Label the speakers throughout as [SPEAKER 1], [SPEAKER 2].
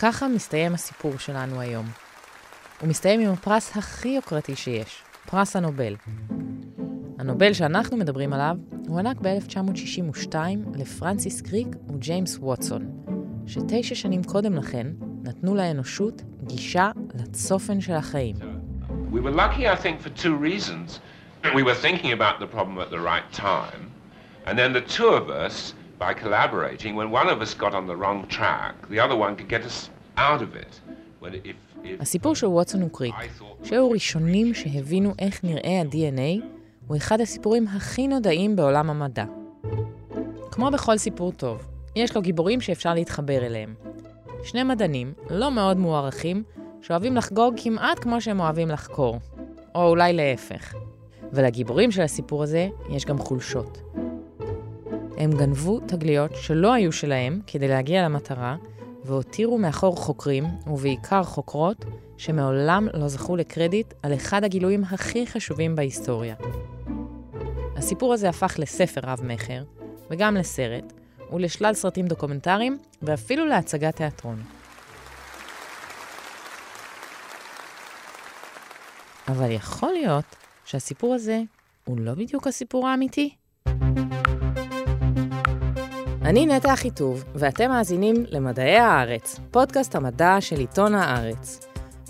[SPEAKER 1] וככה מסתיים הסיפור שלנו היום. הוא מסתיים עם הפרס הכי יוקרתי שיש, פרס הנובל. הנובל שאנחנו מדברים עליו הוענק ב-1962 לפרנסיס קריק וג'יימס ווטסון, שתשע שנים קודם לכן נתנו לאנושות גישה לצופן של החיים.
[SPEAKER 2] We were lucky, I think, for two reasons. We were thinking about the problem at the right time, and then the two of us, by collaborating, when one of us got on the wrong track, the other one could get us out of it.
[SPEAKER 1] הסיפור של ווטסון וקריק, שהיו ראשונים שהבינו איך נראה ה-DNA, הוא אחד הסיפורים הכי נודעים בעולם המדע. כמו בכל סיפור טוב, יש לו גיבורים שאפשר להתחבר אליהם. שני מדענים, לא מאוד מוערכים, שאוהבים לחגוג כמעט כמו שהם אוהבים לחקור. או אולי להפך. ולגיבורים של הסיפור הזה יש גם חולשות. הם גנבו תגליות שלא היו שלהם כדי להגיע למטרה, והותירו מאחור חוקרים, ובעיקר חוקרות, שמעולם לא זכו לקרדיט על אחד הגילויים הכי חשובים בהיסטוריה. הסיפור הזה הפך לספר רב-מכר, וגם לסרט, ולשלל סרטים דוקומנטריים, ואפילו להצגת תיאטרון. אבל יכול להיות שהסיפור הזה הוא לא בדיוק הסיפור האמיתי. אני נטע אחיטוב, ואתם מאזינים למדעי הארץ, פודקאסט המדע של עיתון הארץ.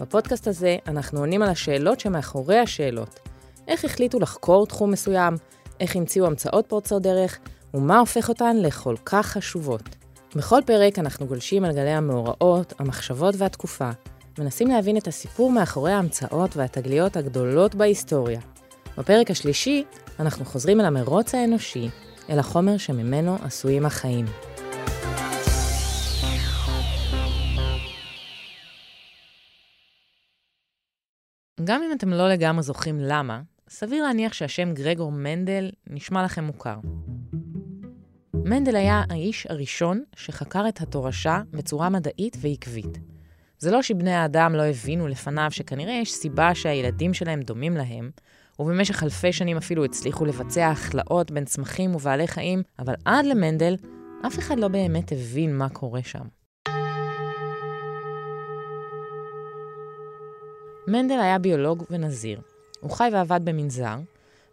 [SPEAKER 1] בפודקאסט הזה אנחנו עונים על השאלות שמאחורי השאלות. איך החליטו לחקור תחום מסוים, איך המציאו המצאות פורצות דרך, ומה הופך אותן לכל כך חשובות. בכל פרק אנחנו גולשים על גלי המאורעות, המחשבות והתקופה, מנסים להבין את הסיפור מאחורי ההמצאות והתגליות הגדולות בהיסטוריה. בפרק השלישי אנחנו חוזרים אל המרוץ האנושי, אל החומר שממנו עשויים החיים. גם אם אתם לא לגמרי זוכרים למה, סביר להניח שהשם גרגור מנדל נשמע לכם מוכר. מנדל היה האיש הראשון שחקר את התורשה בצורה מדעית ועקבית. זה לא שבני האדם לא הבינו לפניו שכנראה יש סיבה שהילדים שלהם דומים להם, ובמשך אלפי שנים אפילו הצליחו לבצע הכלאות בין צמחים ובעלי חיים, אבל עד למנדל, אף אחד לא באמת הבין מה קורה שם. מנדל היה ביולוג ונזיר. הוא חי ועבד במנזר,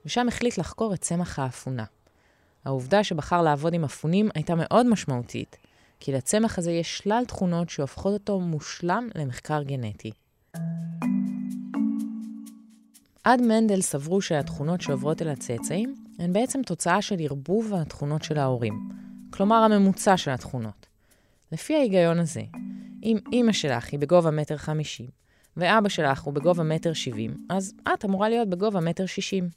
[SPEAKER 1] ושם החליט לחקור את צמח האפונה. העובדה שבחר לעבוד עם אפונים הייתה מאוד משמעותית, כי לצמח הזה יש שלל תכונות שהופכות אותו מושלם למחקר גנטי. עד מנדל סברו שהתכונות שעוברות אל הצאצאים הן בעצם תוצאה של ערבוב התכונות של ההורים, כלומר הממוצע של התכונות. לפי ההיגיון הזה, אם אימא שלך היא בגובה מטר חמישים, ואבא שלך הוא בגובה מטר שבעים, אז את אמורה להיות בגובה מטר שישים.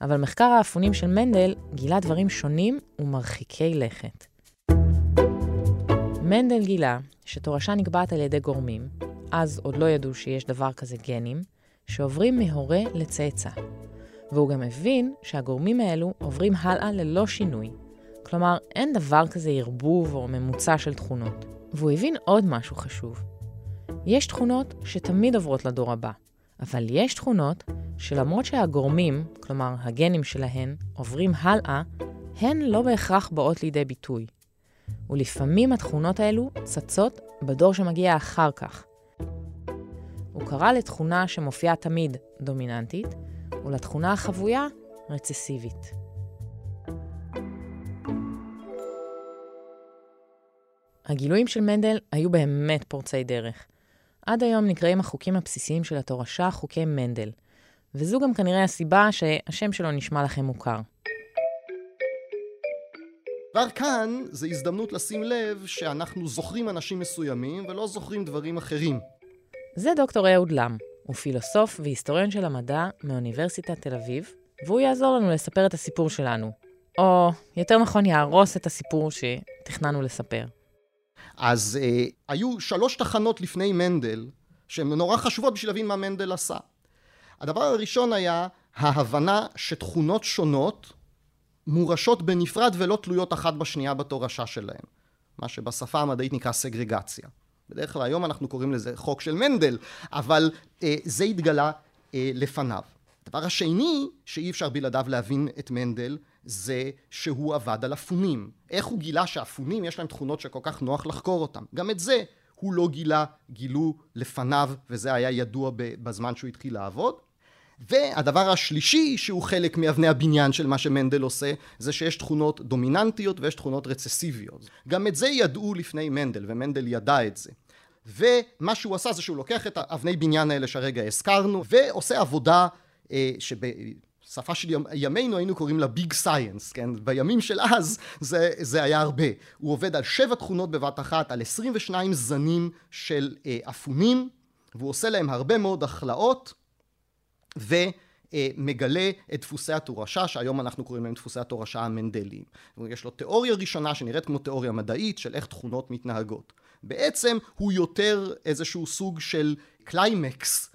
[SPEAKER 1] אבל מחקר האפונים של מנדל גילה דברים שונים ומרחיקי לכת. מנדל גילה שתורשה נקבעת על ידי גורמים, אז עוד לא ידעו שיש דבר כזה גנים, שעוברים מהורה לצאצא. והוא גם הבין שהגורמים האלו עוברים הלאה ללא שינוי. כלומר, אין דבר כזה ערבוב או ממוצע של תכונות. והוא הבין עוד משהו חשוב. יש תכונות שתמיד עוברות לדור הבא, אבל יש תכונות שלמרות שהגורמים, כלומר הגנים שלהן, עוברים הלאה, הן לא בהכרח באות לידי ביטוי. ולפעמים התכונות האלו צצות בדור שמגיע אחר כך. הוא קרא לתכונה שמופיעה תמיד דומיננטית, ולתכונה החבויה רצסיבית. הגילויים של מנדל היו באמת פורצי דרך. עד היום נקראים החוקים הבסיסיים של התורשה חוקי מנדל, וזו גם כנראה הסיבה שהשם שלו נשמע לכם מוכר.
[SPEAKER 3] כבר כאן זה הזדמנות לשים לב שאנחנו זוכרים אנשים מסוימים ולא זוכרים דברים אחרים.
[SPEAKER 1] זה דוקטור אהוד לם, הוא פילוסוף והיסטוריון של המדע מאוניברסיטת תל אביב, והוא יעזור לנו לספר את הסיפור שלנו. או יותר נכון יהרוס את הסיפור שתכננו לספר.
[SPEAKER 3] אז אה, היו שלוש תחנות לפני מנדל, שהן נורא חשובות בשביל להבין מה מנדל עשה. הדבר הראשון היה ההבנה שתכונות שונות מורשות בנפרד ולא תלויות אחת בשנייה בתורשה שלהן. מה שבשפה המדעית נקרא סגרגציה. בדרך כלל היום אנחנו קוראים לזה חוק של מנדל, אבל אה, זה התגלה אה, לפניו. הדבר השני שאי אפשר בלעדיו להבין את מנדל זה שהוא עבד על אפונים. איך הוא גילה שאפונים יש להם תכונות שכל כך נוח לחקור אותם? גם את זה הוא לא גילה, גילו לפניו, וזה היה ידוע בזמן שהוא התחיל לעבוד. והדבר השלישי שהוא חלק מאבני הבניין של מה שמנדל עושה זה שיש תכונות דומיננטיות ויש תכונות רצסיביות. גם את זה ידעו לפני מנדל ומנדל ידע את זה. ומה שהוא עשה זה שהוא לוקח את האבני בניין האלה שהרגע הזכרנו ועושה עבודה אה, בשפה של ימינו היינו קוראים לה ביג סייאנס, כן? בימים של אז זה, זה היה הרבה. הוא עובד על שבע תכונות בבת אחת, על 22 זנים של אה, אפונים והוא עושה להם הרבה מאוד הכלאות ומגלה את דפוסי התורשה שהיום אנחנו קוראים להם דפוסי התורשה המנדליים. יש לו תיאוריה ראשונה שנראית כמו תיאוריה מדעית של איך תכונות מתנהגות. בעצם הוא יותר איזשהו סוג של קליימקס.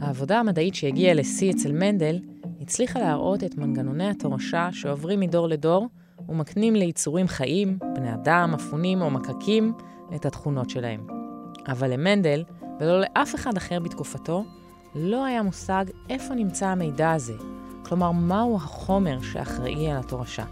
[SPEAKER 1] העבודה המדעית שהגיעה לשיא אצל מנדל הצליחה להראות את מנגנוני התורשה שעוברים מדור לדור ומקנים ליצורים חיים, בני אדם, אפונים או מקקים, את התכונות שלהם. אבל למנדל, ולא לאף אחד אחר בתקופתו, לא היה מושג איפה נמצא המידע הזה, כלומר מהו החומר שאחראי על התורשה.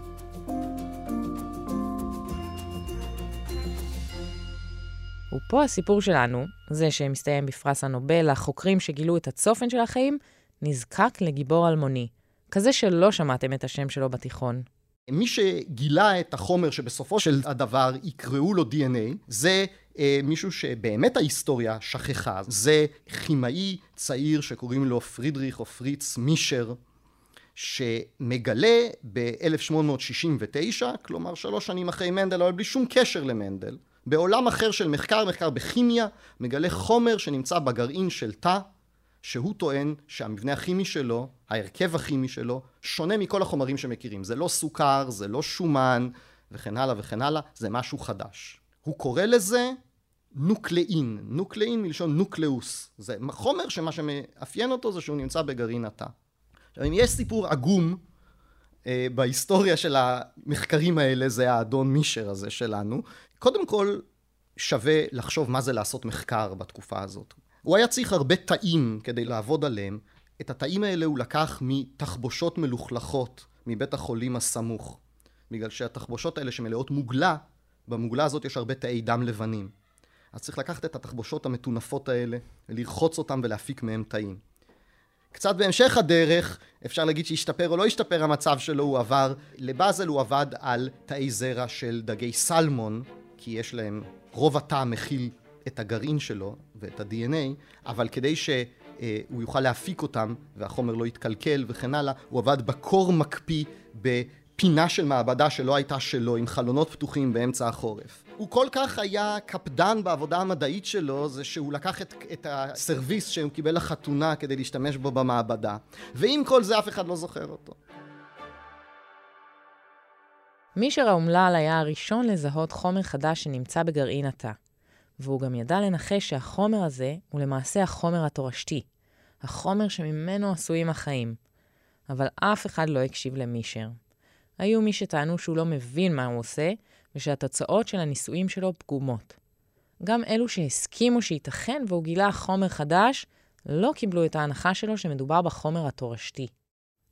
[SPEAKER 1] ופה הסיפור שלנו, זה שמסתיים בפרס הנובל, החוקרים שגילו את הצופן של החיים, נזקק לגיבור אלמוני, כזה שלא שמעתם את השם שלו בתיכון.
[SPEAKER 3] מי שגילה את החומר שבסופו של הדבר יקראו לו DNA, זה מישהו שבאמת ההיסטוריה שכחה. זה כימאי צעיר שקוראים לו פרידריך או פריץ מישר, שמגלה ב-1869, כלומר שלוש שנים אחרי מנדל, אבל בלי שום קשר למנדל, בעולם אחר של מחקר, מחקר בכימיה, מגלה חומר שנמצא בגרעין של תא, שהוא טוען שהמבנה הכימי שלו, ההרכב הכימי שלו, שונה מכל החומרים שמכירים. זה לא סוכר, זה לא שומן, וכן הלאה וכן הלאה, זה משהו חדש. הוא קורא לזה נוקלאין, נוקלאין מלשון נוקלאוס. זה חומר שמה שמאפיין אותו זה שהוא נמצא בגרעין התא. עכשיו אם יש סיפור עגום אה, בהיסטוריה של המחקרים האלה, זה האדון מישר הזה שלנו, קודם כל שווה לחשוב מה זה לעשות מחקר בתקופה הזאת. הוא היה צריך הרבה תאים כדי לעבוד עליהם. את התאים האלה הוא לקח מתחבושות מלוכלכות מבית החולים הסמוך. בגלל שהתחבושות האלה שמלאות מוגלה, במוגלה הזאת יש הרבה תאי דם לבנים. אז צריך לקחת את התחבושות המטונפות האלה, לרחוץ אותם ולהפיק מהם תאים. קצת בהמשך הדרך, אפשר להגיד שהשתפר או לא השתפר המצב שלו, הוא עבר לבאזל, הוא עבד על תאי זרע של דגי סלמון, כי יש להם, רוב התא מכיל את הגרעין שלו ואת ה-DNA, אבל כדי שהוא יוכל להפיק אותם והחומר לא יתקלקל וכן הלאה, הוא עבד בקור מקפיא בפינה של מעבדה שלא הייתה שלו, עם חלונות פתוחים באמצע החורף. הוא כל כך היה קפדן בעבודה המדעית שלו, זה שהוא לקח את, את הסרוויס שהוא קיבל לחתונה כדי להשתמש בו במעבדה, ועם כל זה אף אחד לא זוכר אותו.
[SPEAKER 1] מישר האומלל היה הראשון לזהות חומר חדש שנמצא בגרעין התא, והוא גם ידע לנחש שהחומר הזה הוא למעשה החומר התורשתי, החומר שממנו עשויים החיים. אבל אף אחד לא הקשיב למישר. היו מי שטענו שהוא לא מבין מה הוא עושה, ושהתוצאות של הניסויים שלו פגומות. גם אלו שהסכימו שייתכן והוא גילה חומר חדש, לא קיבלו את ההנחה שלו שמדובר בחומר התורשתי.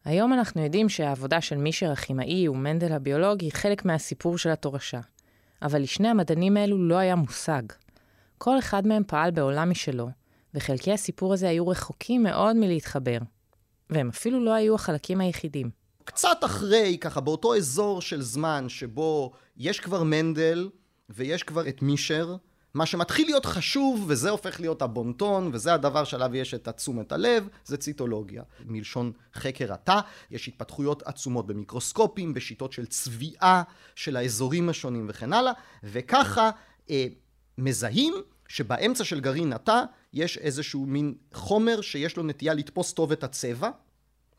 [SPEAKER 1] היום אנחנו יודעים שהעבודה של מישר הכימאי ומנדל הביולוג היא חלק מהסיפור של התורשה. אבל לשני המדענים האלו לא היה מושג. כל אחד מהם פעל בעולם משלו, וחלקי הסיפור הזה היו רחוקים מאוד מלהתחבר. והם אפילו לא היו החלקים היחידים.
[SPEAKER 3] קצת אחרי, ככה, באותו אזור של זמן שבו יש כבר מנדל ויש כבר את מישר, מה שמתחיל להיות חשוב, וזה הופך להיות הבונטון, וזה הדבר שעליו יש את תשומת הלב, זה ציטולוגיה. מלשון חקר התא, יש התפתחויות עצומות במיקרוסקופים, בשיטות של צביעה של האזורים השונים וכן הלאה, וככה אה, מזהים שבאמצע של גרעין התא יש איזשהו מין חומר שיש לו נטייה לתפוס טוב את הצבע,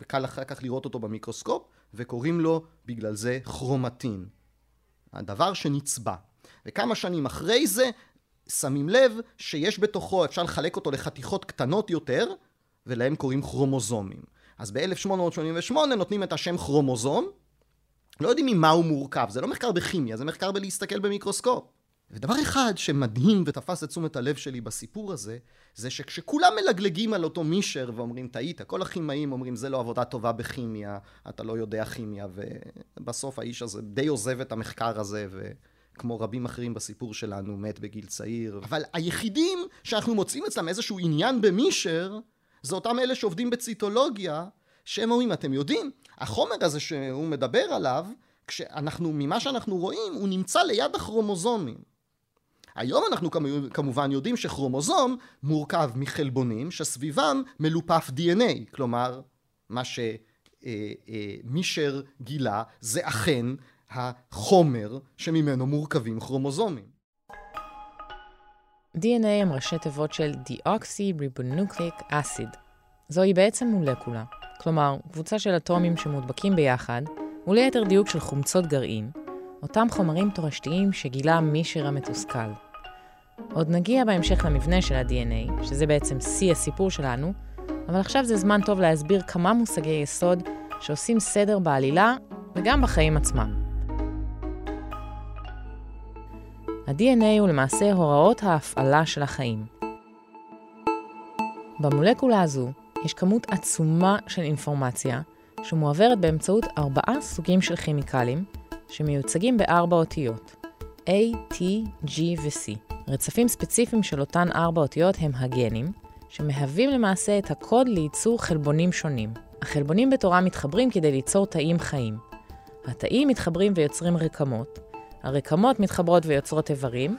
[SPEAKER 3] וקל אחר כך לראות אותו במיקרוסקופ, וקוראים לו בגלל זה כרומטין. הדבר שנצבע. וכמה שנים אחרי זה שמים לב שיש בתוכו, אפשר לחלק אותו לחתיכות קטנות יותר, ולהם קוראים כרומוזומים. אז ב-1888 נותנים את השם כרומוזום, לא יודעים ממה הוא מורכב, זה לא מחקר בכימיה, זה מחקר בלהסתכל במיקרוסקופ. ודבר אחד שמדהים ותפס את תשומת הלב שלי בסיפור הזה, זה שכשכולם מלגלגים על אותו מישר ואומרים טעית, כל הכימאים אומרים זה לא עבודה טובה בכימיה, אתה לא יודע כימיה, ובסוף האיש הזה די עוזב את המחקר הזה, וכמו רבים אחרים בסיפור שלנו, מת בגיל צעיר. אבל היחידים שאנחנו מוצאים אצלם איזשהו עניין במישר, זה אותם אלה שעובדים בציטולוגיה, שהם אומרים, אתם יודעים, החומר הזה שהוא מדבר עליו, כשאנחנו, ממה שאנחנו רואים, הוא נמצא ליד הכרומוזומים. היום אנחנו כמובן יודעים שכרומוזום מורכב מחלבונים שסביבם מלופף DNA, כלומר מה שמישר גילה זה אכן החומר שממנו מורכבים כרומוזומים.
[SPEAKER 1] DNA הם ראשי תיבות של Deoxyribonucleic Acid. זוהי בעצם מולקולה, כלומר קבוצה של אטומים שמודבקים ביחד, וליתר דיוק של חומצות גרעין, אותם חומרים תורשתיים שגילה מישר המתוסכל. עוד נגיע בהמשך למבנה של ה-DNA, שזה בעצם שיא הסיפור שלנו, אבל עכשיו זה זמן טוב להסביר כמה מושגי יסוד שעושים סדר בעלילה וגם בחיים עצמם. ה-DNA הוא למעשה הוראות ההפעלה של החיים. במולקולה הזו יש כמות עצומה של אינפורמציה שמועברת באמצעות ארבעה סוגים של כימיקלים שמיוצגים בארבע אותיות A, T, G ו-C. רצפים ספציפיים של אותן ארבע אותיות הם הגנים, שמהווים למעשה את הקוד לייצור חלבונים שונים. החלבונים בתורה מתחברים כדי ליצור תאים חיים. התאים מתחברים ויוצרים רקמות, הרקמות מתחברות ויוצרות איברים,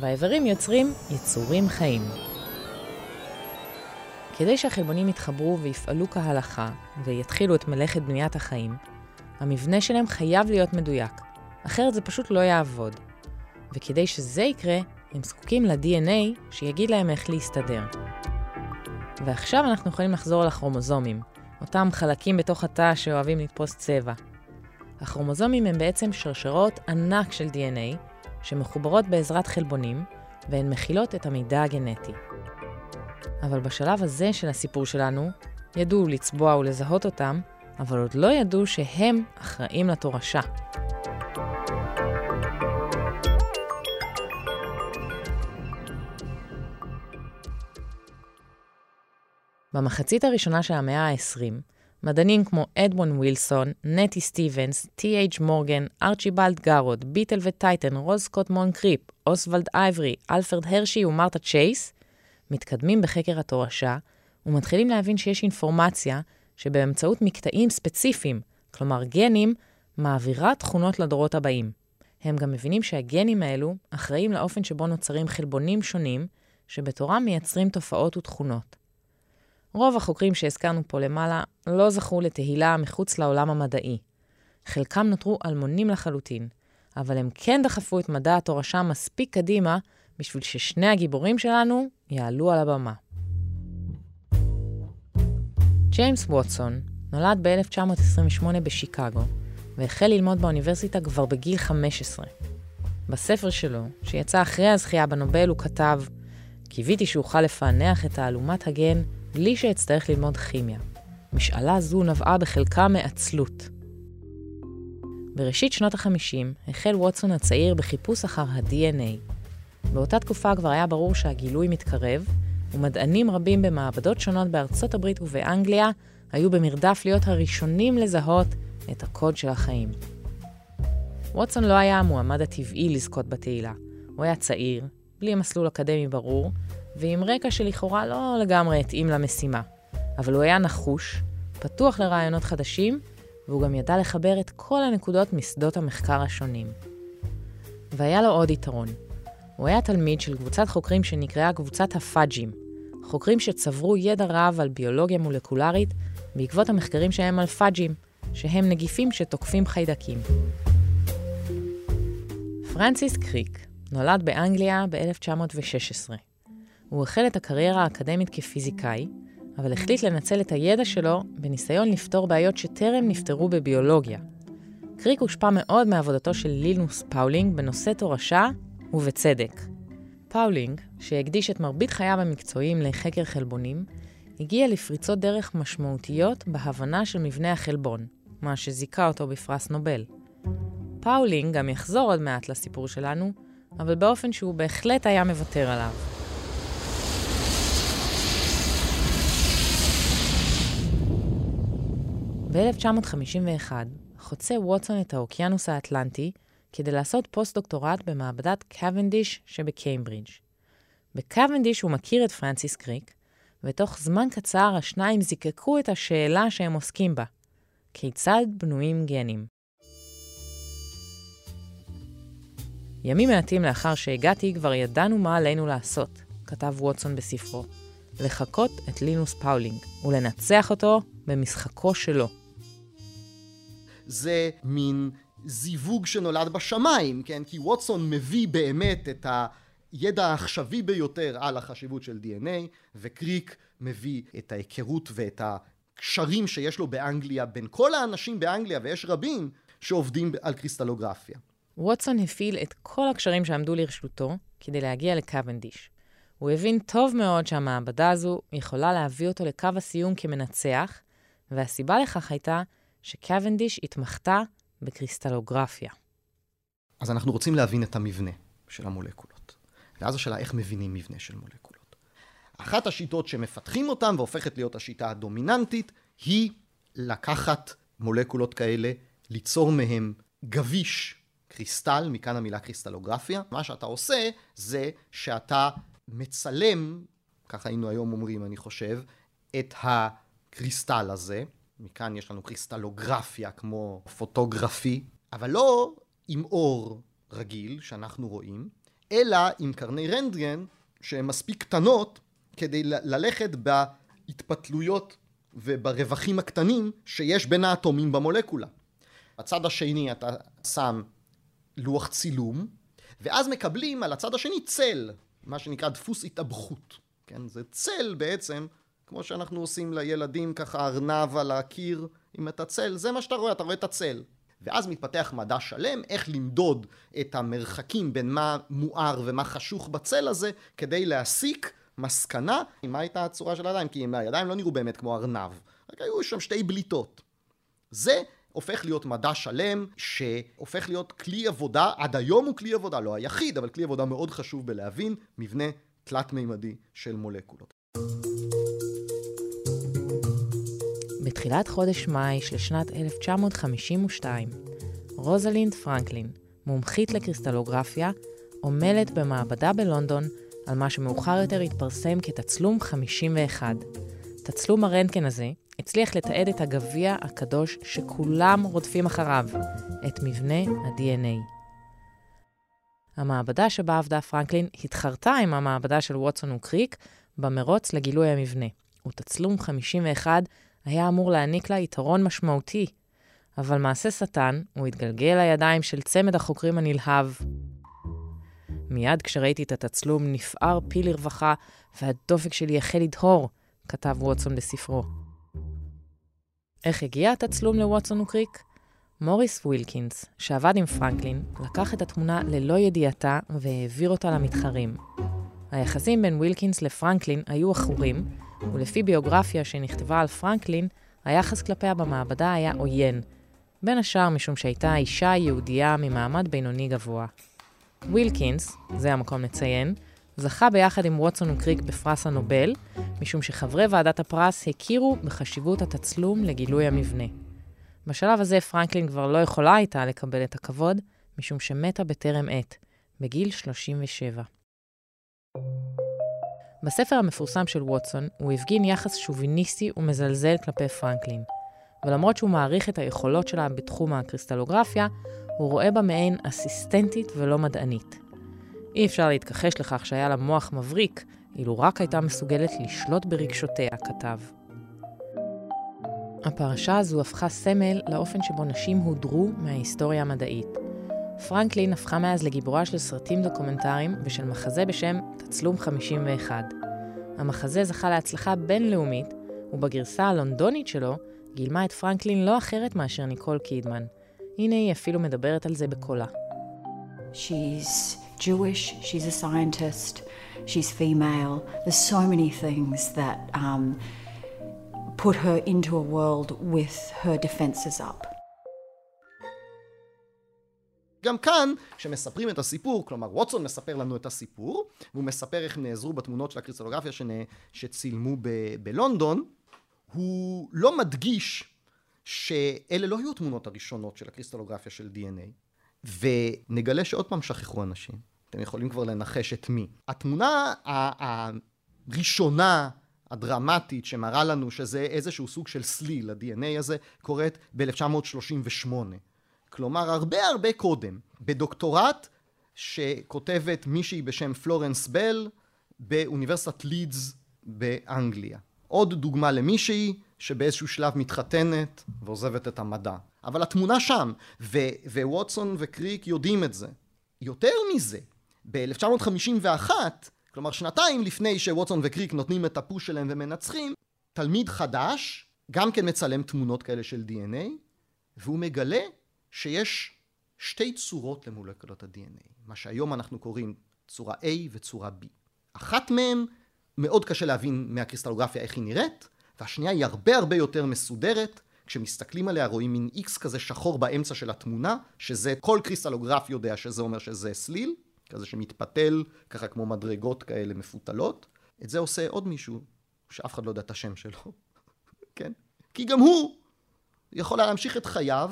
[SPEAKER 1] והאיברים יוצרים יצורים חיים. כדי שהחלבונים יתחברו ויפעלו כהלכה ויתחילו את מלאכת בניית החיים, המבנה שלהם חייב להיות מדויק, אחרת זה פשוט לא יעבוד. וכדי שזה יקרה, הם זקוקים ל-DNA שיגיד להם איך להסתדר. ועכשיו אנחנו יכולים לחזור לכרומוזומים, אותם חלקים בתוך התא שאוהבים לתפוס צבע. הכרומוזומים הם בעצם שרשרות ענק של DNA, שמחוברות בעזרת חלבונים, והן מכילות את המידע הגנטי. אבל בשלב הזה של הסיפור שלנו, ידעו לצבוע ולזהות אותם, אבל עוד לא ידעו שהם אחראים לתורשה. במחצית הראשונה של המאה ה-20, מדענים כמו אדמונד ווילסון, נטי סטיבנס, טי.אייץ' מורגן, ארצ'יבלד גארוד, בידל וטייטם, רוז סקוט מונקריף, אוסוולד אייברי, אלפרד הרשי ומרתה צ'ייס, מתקדמים בחקר התורשה ומתחילים להבין שיש אינפורמציה שבאמצעות מקטעים ספציפיים, כלומר גנים, מעבירה תכונות לדורות הבאים. הם גם מבינים שהגנים האלו אחראים לאופן שבו נוצרים חלבונים שונים, שבתורם מייצרים תופעות ותכונות. רוב החוקרים שהזכרנו פה למעלה לא זכו לתהילה מחוץ לעולם המדעי. חלקם נותרו אלמונים לחלוטין, אבל הם כן דחפו את מדע התורשה מספיק קדימה בשביל ששני הגיבורים שלנו יעלו על הבמה. ג'יימס ווטסון נולד ב-1928 בשיקגו, והחל ללמוד באוניברסיטה כבר בגיל 15. בספר שלו, שיצא אחרי הזכייה בנובל, הוא כתב, קיוויתי שאוכל לפענח את תעלומת הגן בלי שאצטרך ללמוד כימיה. משאלה זו נבעה בחלקה מעצלות. בראשית שנות ה-50 החל ווטסון הצעיר בחיפוש אחר ה-DNA. באותה תקופה כבר היה ברור שהגילוי מתקרב, ומדענים רבים במעבדות שונות בארצות הברית ובאנגליה היו במרדף להיות הראשונים לזהות את הקוד של החיים. ווטסון לא היה המועמד הטבעי לזכות בתהילה. הוא היה צעיר, בלי מסלול אקדמי ברור, ועם רקע שלכאורה לא לגמרי התאים למשימה. אבל הוא היה נחוש, פתוח לרעיונות חדשים, והוא גם ידע לחבר את כל הנקודות משדות המחקר השונים. והיה לו עוד יתרון. הוא היה תלמיד של קבוצת חוקרים שנקראה קבוצת הפאג'ים, חוקרים שצברו ידע רב על ביולוגיה מולקולרית בעקבות המחקרים שלהם על פאג'ים, שהם נגיפים שתוקפים חיידקים. פרנסיס קריק נולד באנגליה ב-1916. הוא החל את הקריירה האקדמית כפיזיקאי, אבל החליט לנצל את הידע שלו בניסיון לפתור בעיות שטרם נפתרו בביולוגיה. קריק הושפע מאוד מעבודתו של לינוס פאולינג בנושא תורשה, ובצדק. פאולינג, שהקדיש את מרבית חייו המקצועיים לחקר חלבונים, הגיע לפריצות דרך משמעותיות בהבנה של מבנה החלבון, מה שזיכה אותו בפרס נובל. פאולינג גם יחזור עוד מעט לסיפור שלנו, אבל באופן שהוא בהחלט היה מוותר עליו. ב-1951 חוצה ווטסון את האוקיינוס האטלנטי כדי לעשות פוסט-דוקטורט במעבדת קוונדיש שבקיימברידג'. בקוונדיש הוא מכיר את פרנסיס קריק, ותוך זמן קצר השניים זיקקו את השאלה שהם עוסקים בה, כיצד בנויים גנים. ימים מעטים לאחר שהגעתי כבר ידענו מה עלינו לעשות, כתב ווטסון בספרו, לחקות את לינוס פאולינג ולנצח אותו במשחקו שלו.
[SPEAKER 3] זה מין זיווג שנולד בשמיים, כן? כי ווטסון מביא באמת את הידע העכשווי ביותר על החשיבות של DNA, וקריק מביא את ההיכרות ואת הקשרים שיש לו באנגליה בין כל האנשים באנגליה, ויש רבים שעובדים על קריסטלוגרפיה.
[SPEAKER 1] ווטסון הפעיל את כל הקשרים שעמדו לרשותו כדי להגיע לקוונדיש. הוא הבין טוב מאוד שהמעבדה הזו יכולה להביא אותו לקו הסיום כמנצח, והסיבה לכך הייתה שקוונדיש התמחתה בקריסטלוגרפיה.
[SPEAKER 3] אז אנחנו רוצים להבין את המבנה של המולקולות. ואז השאלה איך מבינים מבנה של מולקולות. אחת השיטות שמפתחים אותן והופכת להיות השיטה הדומיננטית היא לקחת מולקולות כאלה, ליצור מהם גביש קריסטל, מכאן המילה קריסטלוגרפיה. מה שאתה עושה זה שאתה מצלם, ככה היינו היום אומרים אני חושב, את הקריסטל הזה, מכאן יש לנו קריסטלוגרפיה כמו פוטוגרפי, אבל לא עם אור רגיל שאנחנו רואים, אלא עם קרני רנטגן שהן מספיק קטנות כדי ללכת בהתפתלויות וברווחים הקטנים שיש בין האטומים במולקולה. בצד השני אתה שם לוח צילום, ואז מקבלים על הצד השני צל, מה שנקרא דפוס התאבכות. כן? זה צל בעצם כמו שאנחנו עושים לילדים ככה ארנב על הקיר עם את הצל, זה מה שאתה רואה, אתה רואה את הצל. ואז מתפתח מדע שלם איך למדוד את המרחקים בין מה מואר ומה חשוך בצל הזה כדי להסיק מסקנה מה הייתה הצורה של הידיים כי הידיים לא נראו באמת כמו ארנב רק היו שם שתי בליטות זה הופך להיות מדע שלם שהופך להיות כלי עבודה עד היום הוא כלי עבודה לא היחיד אבל כלי עבודה מאוד חשוב בלהבין מבנה תלת מימדי של מולקולות
[SPEAKER 1] בתחילת חודש מאי של שנת 1952, רוזלינד פרנקלין, מומחית לקריסטלוגרפיה, עמלה במעבדה בלונדון על מה שמאוחר יותר התפרסם כתצלום 51. תצלום הרנטגן הזה הצליח לתעד את הגביע הקדוש שכולם רודפים אחריו, את מבנה ה-DNA. המעבדה שבה עבדה פרנקלין התחרתה עם המעבדה של ווטסון וקריק במרוץ לגילוי המבנה, ותצלום 51 היה אמור להעניק לה יתרון משמעותי, אבל מעשה שטן, הוא התגלגל לידיים של צמד החוקרים הנלהב. מיד כשראיתי את התצלום נפער פי לרווחה, והדופק שלי החל לדהור, כתב ווטסון בספרו. איך הגיע התצלום לווטסון וקריק? מוריס ווילקינס, שעבד עם פרנקלין, לקח את התמונה ללא ידיעתה והעביר אותה למתחרים. היחסים בין ווילקינס לפרנקלין היו עכורים, ולפי ביוגרפיה שנכתבה על פרנקלין, היחס כלפיה במעבדה היה עוין, בין השאר משום שהייתה אישה יהודייה ממעמד בינוני גבוה. ווילקינס, זה המקום לציין, זכה ביחד עם ווטסון וקריק בפרס הנובל, משום שחברי ועדת הפרס הכירו בחשיבות התצלום לגילוי המבנה. בשלב הזה פרנקלין כבר לא יכולה הייתה לקבל את הכבוד, משום שמתה בטרם עת, בגיל 37. בספר המפורסם של ווטסון, הוא הפגין יחס שוביניסטי ומזלזל כלפי פרנקלין. ולמרות שהוא מעריך את היכולות שלה בתחום הקריסטלוגרפיה, הוא רואה בה מעין אסיסטנטית ולא מדענית. אי אפשר להתכחש לכך שהיה לה מוח מבריק, אילו רק הייתה מסוגלת לשלוט ברגשותיה, כתב. הפרשה הזו הפכה סמל לאופן שבו נשים הודרו מההיסטוריה המדעית. פרנקלין הפכה מאז לגיבורה של סרטים דוקומנטריים ושל מחזה בשם תצלום 51. המחזה זכה להצלחה בינלאומית, ובגרסה הלונדונית שלו גילמה את פרנקלין לא אחרת מאשר ניקול קידמן. הנה היא אפילו מדברת על זה בקולה.
[SPEAKER 4] She's Jewish, she's a scientist, she's female. There's so many things that um, put her into a world with her defenses up.
[SPEAKER 3] גם כאן, כשמספרים את הסיפור, כלומר ווטסון מספר לנו את הסיפור, והוא מספר איך נעזרו בתמונות של הקריסטלוגרפיה שנ... שצילמו ב... בלונדון, הוא לא מדגיש שאלה לא היו התמונות הראשונות של הקריסטלוגרפיה של DNA, ונגלה שעוד פעם שכחו אנשים. אתם יכולים כבר לנחש את מי. התמונה הראשונה, הדרמטית, שמראה לנו שזה איזשהו סוג של סליל, ה-DNA הזה, קורית ב-1938. כלומר, הרבה הרבה קודם, בדוקטורט שכותבת מישהי בשם פלורנס בל באוניברסיטת לידס באנגליה. עוד דוגמה למישהי שבאיזשהו שלב מתחתנת ועוזבת את המדע. אבל התמונה שם, ו- וווטסון וקריק יודעים את זה. יותר מזה, ב-1951, כלומר שנתיים לפני שווטסון וקריק נותנים את הפוש שלהם ומנצחים, תלמיד חדש גם כן מצלם תמונות כאלה של DNA, והוא מגלה שיש שתי צורות למולקולות ה-DNA, מה שהיום אנחנו קוראים צורה A וצורה B. אחת מהן מאוד קשה להבין מהקריסטלוגרפיה איך היא נראית, והשנייה היא הרבה הרבה יותר מסודרת, כשמסתכלים עליה רואים מין איקס כזה שחור באמצע של התמונה, שזה כל קריסטלוגרף יודע שזה אומר שזה סליל, כזה שמתפתל, ככה כמו מדרגות כאלה מפותלות. את זה עושה עוד מישהו, שאף אחד לא יודע את השם שלו, כן? כי גם הוא יכול להמשיך את חייו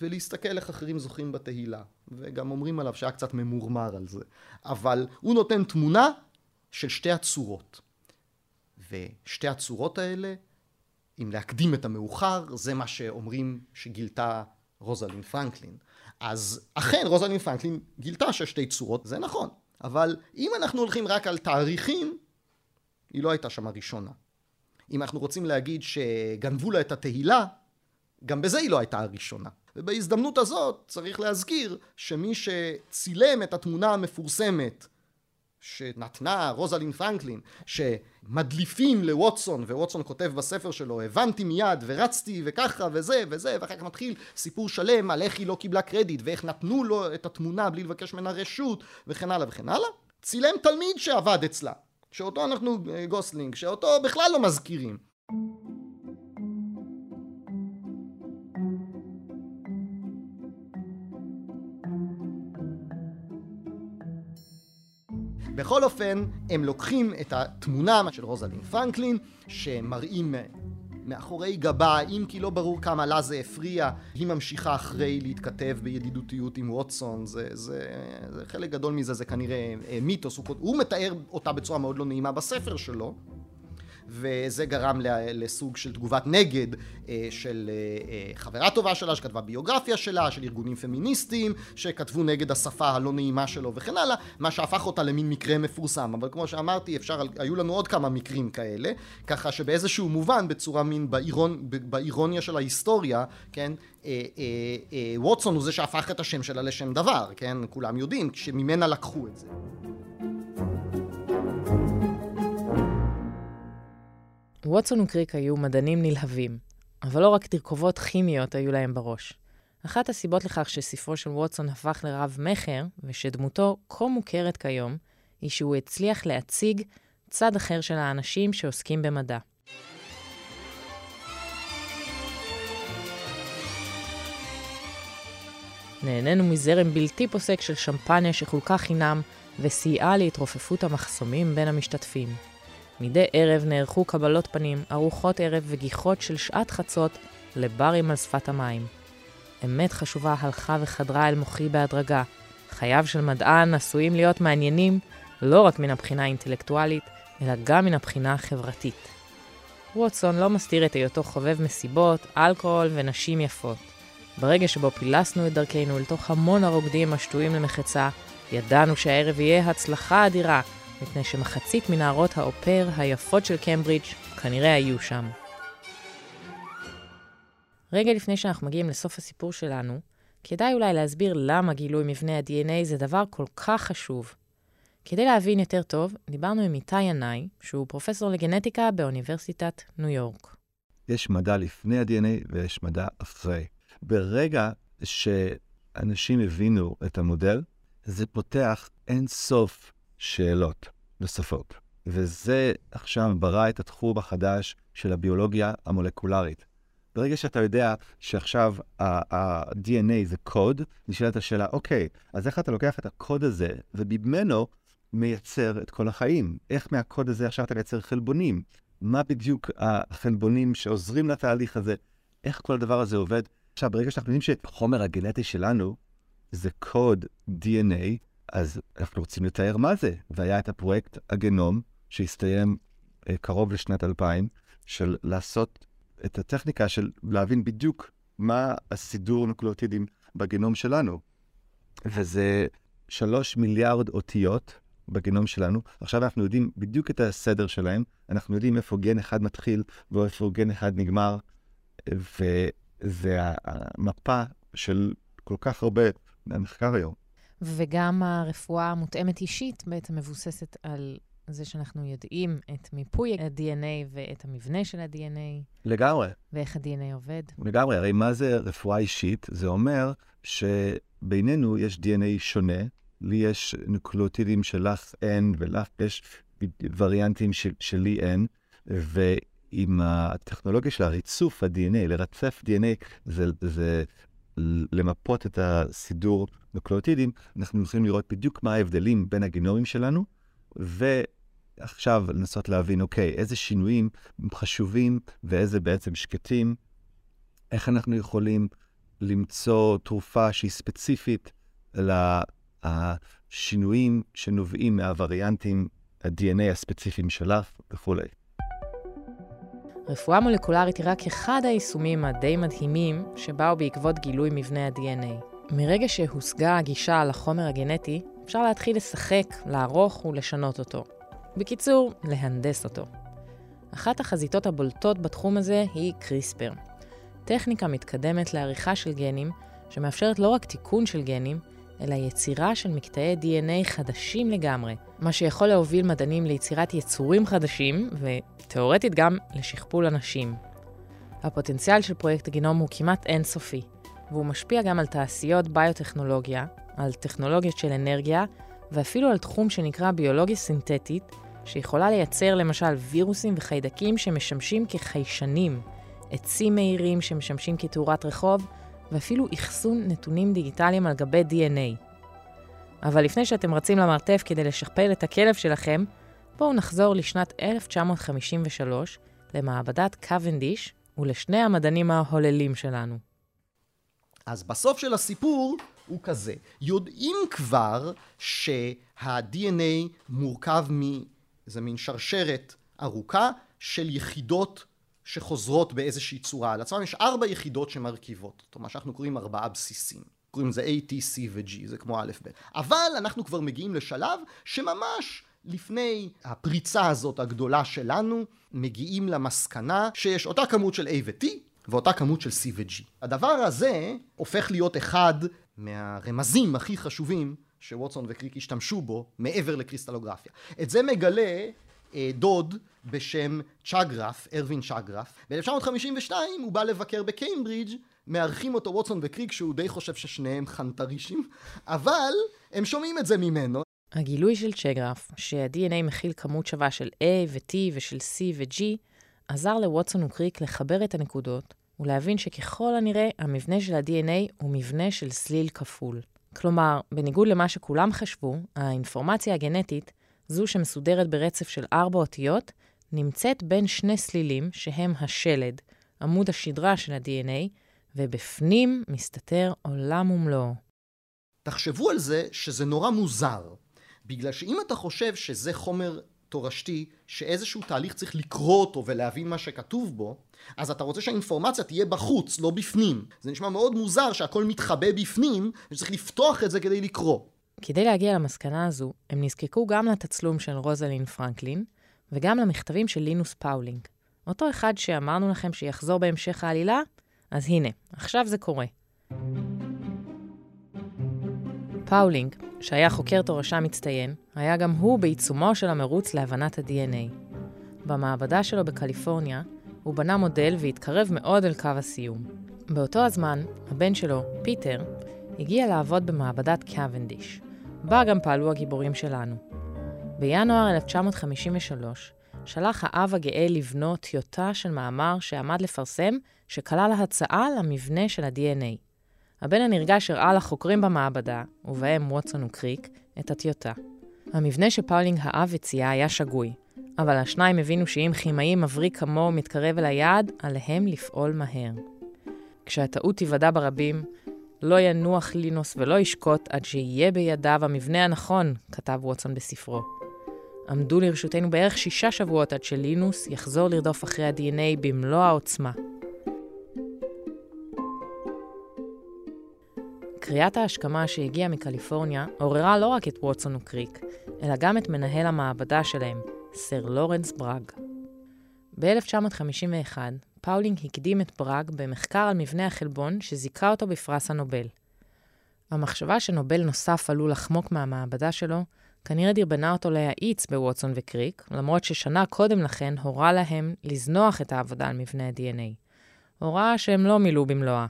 [SPEAKER 3] ולהסתכל איך אחרים זוכים בתהילה. וגם אומרים עליו שהיה קצת ממורמר על זה. אבל הוא נותן תמונה של שתי הצורות. ושתי הצורות האלה, אם להקדים את המאוחר, זה מה שאומרים שגילתה רוזלין פרנקלין. אז אכן רוזלין פרנקלין גילתה ששתי צורות, זה נכון. אבל אם אנחנו הולכים רק על תאריכים, היא לא הייתה שם הראשונה. אם אנחנו רוצים להגיד שגנבו לה את התהילה, גם בזה היא לא הייתה הראשונה. ובהזדמנות הזאת צריך להזכיר שמי שצילם את התמונה המפורסמת שנתנה רוזלין פרנקלין, שמדליפים לווטסון, וווטסון כותב בספר שלו, הבנתי מיד ורצתי וככה וזה וזה, ואחר כך מתחיל סיפור שלם על איך היא לא קיבלה קרדיט, ואיך נתנו לו את התמונה בלי לבקש ממנה רשות, וכן הלאה וכן הלאה. צילם תלמיד שעבד אצלה, שאותו אנחנו, אה, גוסלינג, שאותו בכלל לא מזכירים. בכל אופן, הם לוקחים את התמונה של רוזלין פרנקלין, שמראים מאחורי גבה, אם כי לא ברור כמה לה זה הפריע, היא ממשיכה אחרי להתכתב בידידותיות עם ווטסון, זה, זה, זה חלק גדול מזה זה כנראה אה, מיתוס, הוא, הוא מתאר אותה בצורה מאוד לא נעימה בספר שלו, וזה גרם לסוג של תגובת נגד אה, של אה, אה, חברה טובה שלה שכתבה ביוגרפיה שלה, של ארגונים פמיניסטיים שכתבו נגד השפה הלא נעימה שלו וכן הלאה, מה שהפך אותה למין מקרה מפורסם. אבל כמו שאמרתי, אפשר, היו לנו עוד כמה מקרים כאלה, ככה שבאיזשהו מובן, בצורה מין באירון, באירוניה של ההיסטוריה, כן, ווטסון הוא זה שהפך את השם שלה לשם דבר, כן, כולם יודעים, שממנה לקחו את זה.
[SPEAKER 1] ווטסון וקריק היו מדענים נלהבים, אבל לא רק תרכובות כימיות היו להם בראש. אחת הסיבות לכך שספרו של ווטסון הפך לרב-מכר, ושדמותו כה מוכרת כיום, היא שהוא הצליח להציג צד אחר של האנשים שעוסקים במדע. נהנינו מזרם בלתי פוסק של שמפניה שחולקה חינם וסייעה להתרופפות המחסומים בין המשתתפים. מדי ערב נערכו קבלות פנים, ארוחות ערב וגיחות של שעת חצות לברים על שפת המים. אמת חשובה הלכה וחדרה אל מוחי בהדרגה. חייו של מדען עשויים להיות מעניינים לא רק מן הבחינה האינטלקטואלית, אלא גם מן הבחינה החברתית. ווטסון לא מסתיר את היותו חובב מסיבות, אלכוהול ונשים יפות. ברגע שבו פילסנו את דרכנו אל תוך המון הרוקדים השטויים למחצה, ידענו שהערב יהיה הצלחה אדירה, מפני שמחצית מנערות האופר היפות של קמברידג' כנראה היו שם. רגע לפני שאנחנו מגיעים לסוף הסיפור שלנו, כדאי אולי להסביר למה גילוי מבנה ה-DNA זה דבר כל כך חשוב. כדי להבין יותר טוב, דיברנו עם איתי ינאי, שהוא פרופסור לגנטיקה באוניברסיטת ניו יורק.
[SPEAKER 5] יש מדע לפני ה-DNA ויש מדע אחרי. ברגע שאנשים הבינו את המודל, זה פותח אין סוף שאלות נוספות. וזה עכשיו ברא את התחום החדש של הביולוגיה המולקולרית. ברגע שאתה יודע שעכשיו ה-DNA זה קוד, נשאלת השאלה, אוקיי, אז איך אתה לוקח את הקוד הזה וממנו מייצר את כל החיים? איך מהקוד הזה עכשיו אתה מייצר חלבונים? מה בדיוק החלבונים שעוזרים לתהליך הזה? איך כל הדבר הזה עובד? עכשיו, ברגע שאנחנו יודעים שהחומר הגנטי שלנו זה קוד DNA, אז אנחנו רוצים לתאר מה זה. והיה את הפרויקט הגנום, שהסתיים אה, קרוב לשנת 2000, של לעשות את הטכניקה של להבין בדיוק מה הסידור נוקלאוטידים בגנום שלנו. וזה שלוש מיליארד אותיות בגנום שלנו. עכשיו אנחנו יודעים בדיוק את הסדר שלהם, אנחנו יודעים איפה גן אחד מתחיל ואיפה גן אחד נגמר, וזה המפה של כל כך הרבה מהמחקר היום.
[SPEAKER 1] וגם הרפואה המותאמת אישית בעצם מבוססת על זה שאנחנו יודעים את מיפוי ה-DNA ואת המבנה של ה-DNA.
[SPEAKER 5] לגמרי.
[SPEAKER 1] ואיך ה-DNA עובד.
[SPEAKER 5] לגמרי, הרי מה זה רפואה אישית? זה אומר שבינינו יש DNA שונה, לי יש נוקלוטידים שלך אין, ולך יש וריאנטים של, שלי אין, ועם הטכנולוגיה של הריצוף ה-DNA, לרצף DNA, זה, זה למפות את הסידור נוקלוטידים, אנחנו יכולים לראות בדיוק מה ההבדלים בין הגנומים שלנו, ועכשיו לנסות להבין, אוקיי, איזה שינויים חשובים ואיזה בעצם שקטים, איך אנחנו יכולים למצוא תרופה שהיא ספציפית לשינויים שנובעים מהווריאנטים, ה-DNA הספציפיים שלך וכולי.
[SPEAKER 1] רפואה מולקולרית היא רק אחד היישומים הדי מדהימים שבאו בעקבות גילוי מבנה ה-DNA. מרגע שהושגה הגישה לחומר הגנטי, אפשר להתחיל לשחק, לערוך ולשנות אותו. בקיצור, להנדס אותו. אחת החזיתות הבולטות בתחום הזה היא קריספר. טכניקה מתקדמת לעריכה של גנים, שמאפשרת לא רק תיקון של גנים, אלא יצירה של מקטעי DNA חדשים לגמרי, מה שיכול להוביל מדענים ליצירת יצורים חדשים, ותאורטית גם לשכפול אנשים. הפוטנציאל של פרויקט הגנום הוא כמעט אינסופי, והוא משפיע גם על תעשיות ביוטכנולוגיה, על טכנולוגיות של אנרגיה, ואפילו על תחום שנקרא ביולוגיה סינתטית, שיכולה לייצר למשל וירוסים וחיידקים שמשמשים כחיישנים, עצים מהירים שמשמשים כתאורת רחוב, ואפילו אחסון נתונים דיגיטליים על גבי DNA. אבל לפני שאתם רצים למרתף כדי לשכפל את הכלב שלכם, בואו נחזור לשנת 1953, למעבדת קוונדיש ולשני המדענים ההוללים שלנו.
[SPEAKER 3] אז בסוף של הסיפור הוא כזה, יודעים כבר שה-DNA מורכב מאיזה מין שרשרת ארוכה של יחידות שחוזרות באיזושהי צורה על עצמם, יש ארבע יחידות שמרכיבות אותו, מה שאנחנו קוראים ארבעה בסיסים. קוראים לזה A, T, C ו-G, זה כמו א', ב'. אבל אנחנו כבר מגיעים לשלב שממש לפני הפריצה הזאת הגדולה שלנו, מגיעים למסקנה שיש אותה כמות של A ו-T ואותה כמות של C ו-G. הדבר הזה הופך להיות אחד מהרמזים הכי חשובים שווטסון וקריק השתמשו בו מעבר לקריסטלוגרפיה. את זה מגלה דוד בשם צ'אגרף, ארווין צ'אגרף. ב-1952 הוא בא לבקר בקיימברידג', מארחים אותו ווטסון וקריק שהוא די חושב ששניהם חנטרישים, אבל הם שומעים את זה ממנו.
[SPEAKER 1] הגילוי של צ'גרף, שה-DNA מכיל כמות שווה של A ו-T ושל C ו-G, עזר לווטסון וקריק לחבר את הנקודות ולהבין שככל הנראה המבנה של ה-DNA הוא מבנה של סליל כפול. כלומר, בניגוד למה שכולם חשבו, האינפורמציה הגנטית, זו שמסודרת ברצף של ארבע אותיות, נמצאת בין שני סלילים שהם השלד, עמוד השדרה של ה-DNA, ובפנים מסתתר עולם ומלואו.
[SPEAKER 3] תחשבו על זה שזה נורא מוזר, בגלל שאם אתה חושב שזה חומר תורשתי שאיזשהו תהליך צריך לקרוא אותו ולהבין מה שכתוב בו, אז אתה רוצה שהאינפורמציה תהיה בחוץ, לא בפנים. זה נשמע מאוד מוזר שהכל מתחבא בפנים, וצריך לפתוח את זה כדי לקרוא.
[SPEAKER 1] כדי להגיע למסקנה הזו, הם נזקקו גם לתצלום של רוזלין פרנקלין, וגם למכתבים של לינוס פאולינג. אותו אחד שאמרנו לכם שיחזור בהמשך העלילה, אז הנה, עכשיו זה קורה. פאולינג, שהיה חוקר תורשה מצטיין, היה גם הוא בעיצומו של המרוץ להבנת ה-DNA. במעבדה שלו בקליפורניה, הוא בנה מודל והתקרב מאוד אל קו הסיום. באותו הזמן, הבן שלו, פיטר, הגיע לעבוד במעבדת קוונדיש, בה גם פעלו הגיבורים שלנו. בינואר 1953, שלח האב הגאה לבנו טיוטה של מאמר שעמד לפרסם, שכלל הצעה למבנה של ה-DNA. הבן הנרגש הראה לחוקרים במעבדה, ובהם ווטסון וקריק, את הטיוטה. המבנה שפאולינג האב הציע היה שגוי, אבל השניים הבינו שאם כימאי מבריק כמוהו מתקרב אל היעד, עליהם לפעול מהר. כשהטעות תיוודע ברבים, לא ינוח לינוס ולא ישקוט עד שיהיה בידיו המבנה הנכון, כתב ווטסון בספרו. עמדו לרשותנו בערך שישה שבועות עד שלינוס יחזור לרדוף אחרי ה-DNA במלוא העוצמה. קריאת ההשכמה שהגיעה מקליפורניה עוררה לא רק את ווטסון וקריק, אלא גם את מנהל המעבדה שלהם, סר לורנס בראג. ב-1951, פאולינג הקדים את בראג במחקר על מבנה החלבון שזיכה אותו בפרס הנובל. המחשבה שנובל נוסף עלול לחמוק מהמעבדה שלו, כנראה דרבנה אותו להאיץ בווטסון וקריק, למרות ששנה קודם לכן הורה להם לזנוח את העבודה על מבנה ה-DNA. הוראה שהם לא מילאו במלואה.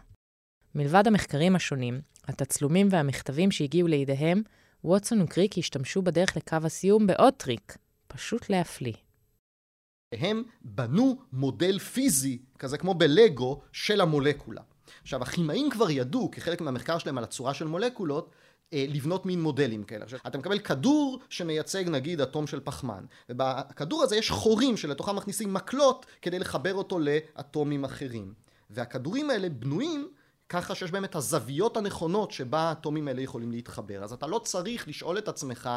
[SPEAKER 1] מלבד המחקרים השונים, התצלומים והמכתבים שהגיעו לידיהם, ווטסון וקריק השתמשו בדרך לקו הסיום בעוד טריק, פשוט להפליא.
[SPEAKER 3] הם בנו מודל פיזי, כזה כמו בלגו, של המולקולה. עכשיו, הכימאים כבר ידעו, כחלק מהמחקר שלהם על הצורה של מולקולות, אה, לבנות מין מודלים כאלה. עכשיו, אתה מקבל כדור שמייצג נגיד אטום של פחמן, ובכדור הזה יש חורים שלתוכם מכניסים מקלות כדי לחבר אותו לאטומים אחרים. והכדורים האלה בנויים ככה שיש בהם את הזוויות הנכונות שבה האטומים האלה יכולים להתחבר. אז אתה לא צריך לשאול את עצמך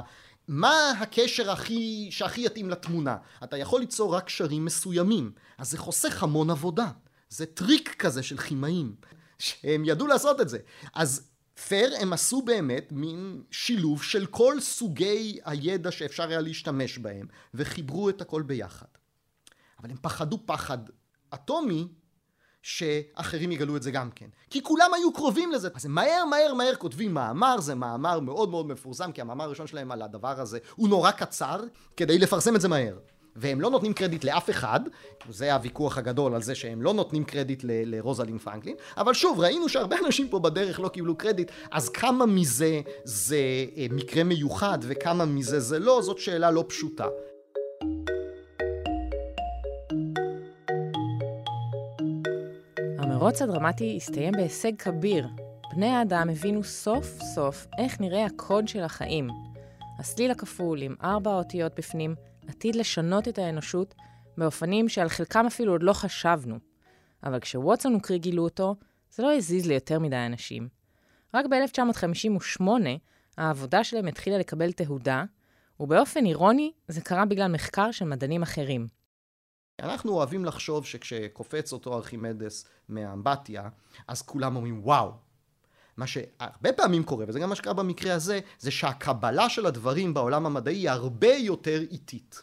[SPEAKER 3] מה הקשר הכי, שהכי יתאים לתמונה. אתה יכול ליצור רק קשרים מסוימים. אז זה חוסך המון עבודה. זה טריק כזה של כימאים, שהם ידעו לעשות את זה. אז פייר הם עשו באמת מין שילוב של כל סוגי הידע שאפשר היה להשתמש בהם, וחיברו את הכל ביחד. אבל הם פחדו פחד אטומי שאחרים יגלו את זה גם כן. כי כולם היו קרובים לזה. אז הם מהר מהר מהר כותבים מאמר, זה מאמר מאוד מאוד מפורסם, כי המאמר הראשון שלהם על הדבר הזה הוא נורא קצר, כדי לפרסם את זה מהר. והם לא נותנים קרדיט לאף אחד, זה הוויכוח הגדול על זה שהם לא נותנים קרדיט לרוזלין פרנקלין, אבל שוב, ראינו שהרבה אנשים פה בדרך לא קיבלו קרדיט, אז כמה מזה זה אה, מקרה מיוחד וכמה מזה זה לא, זאת שאלה לא פשוטה.
[SPEAKER 1] המרוץ הדרמטי הסתיים בהישג כביר. בני האדם הבינו סוף סוף איך נראה הקוד של החיים. הסליל הכפול עם ארבע האותיות בפנים עתיד לשנות את האנושות באופנים שעל חלקם אפילו עוד לא חשבנו. אבל כשווטסון וקרי גילו אותו, זה לא הזיז ליותר מדי אנשים. רק ב-1958 העבודה שלהם התחילה לקבל תהודה, ובאופן אירוני זה קרה בגלל מחקר של מדענים אחרים.
[SPEAKER 3] אנחנו אוהבים לחשוב שכשקופץ אותו ארכימדס מהאמבטיה, אז כולם אומרים וואו. מה שהרבה פעמים קורה, וזה גם מה שקרה במקרה הזה, זה שהקבלה של הדברים בעולם המדעי היא הרבה יותר איטית.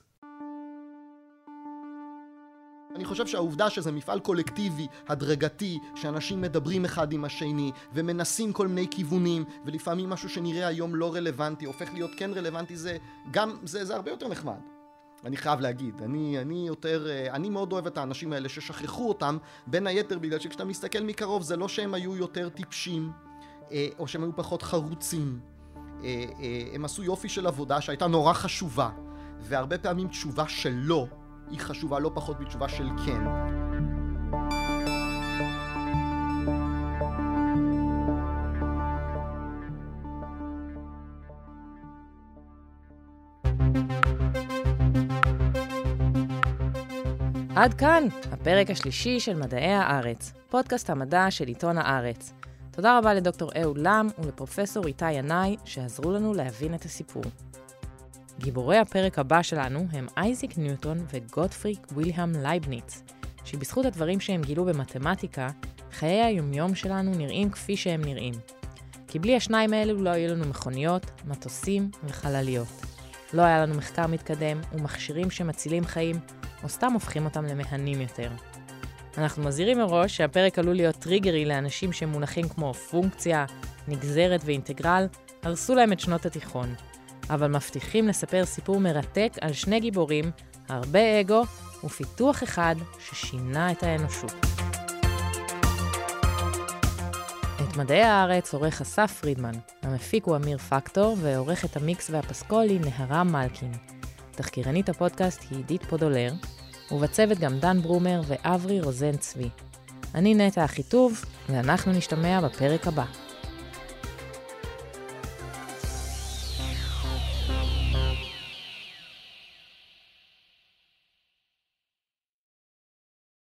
[SPEAKER 3] אני חושב שהעובדה שזה מפעל קולקטיבי, הדרגתי, שאנשים מדברים אחד עם השני ומנסים כל מיני כיוונים ולפעמים משהו שנראה היום לא רלוונטי הופך להיות כן רלוונטי זה גם, זה, זה הרבה יותר נחמד. אני חייב להגיד, אני, אני יותר, אה, אני מאוד אוהב את האנשים האלה ששכחו אותם בין היתר בגלל שכשאתה מסתכל מקרוב זה לא שהם היו יותר טיפשים אה, או שהם היו פחות חרוצים. אה, הם עשו יופי של עבודה שהייתה נורא חשובה והרבה פעמים תשובה של לא היא חשובה לא פחות מתשובה של כן
[SPEAKER 1] עד כאן הפרק השלישי של מדעי הארץ, פודקאסט המדע של עיתון הארץ. תודה רבה לדוקטור אהוד לם ולפרופסור איתי ינאי שעזרו לנו להבין את הסיפור. גיבורי הפרק הבא שלנו הם אייזיק ניוטון וגוטפריד וילהלם לייבניץ, שבזכות הדברים שהם גילו במתמטיקה, חיי היומיום שלנו נראים כפי שהם נראים. כי בלי השניים האלו לא היו לנו מכוניות, מטוסים וחלליות. לא היה לנו מחקר מתקדם ומכשירים שמצילים חיים, או סתם הופכים אותם למהנים יותר. אנחנו מזהירים מראש שהפרק עלול להיות טריגרי לאנשים שמונחים כמו פונקציה, נגזרת ואינטגרל, הרסו להם את שנות התיכון. אבל מבטיחים לספר סיפור מרתק על שני גיבורים, הרבה אגו ופיתוח אחד ששינה את האנושות. את מדעי הארץ עורך אסף פרידמן, המפיק הוא אמיר פקטור, ועורך את המיקס והפסקול היא נהרה מלקין. תחקירנית הפודקאסט היא עידית פודולר, ובצוות גם דן ברומר ואברי רוזן צבי. אני נטע אחיטוב, ואנחנו נשתמע בפרק הבא.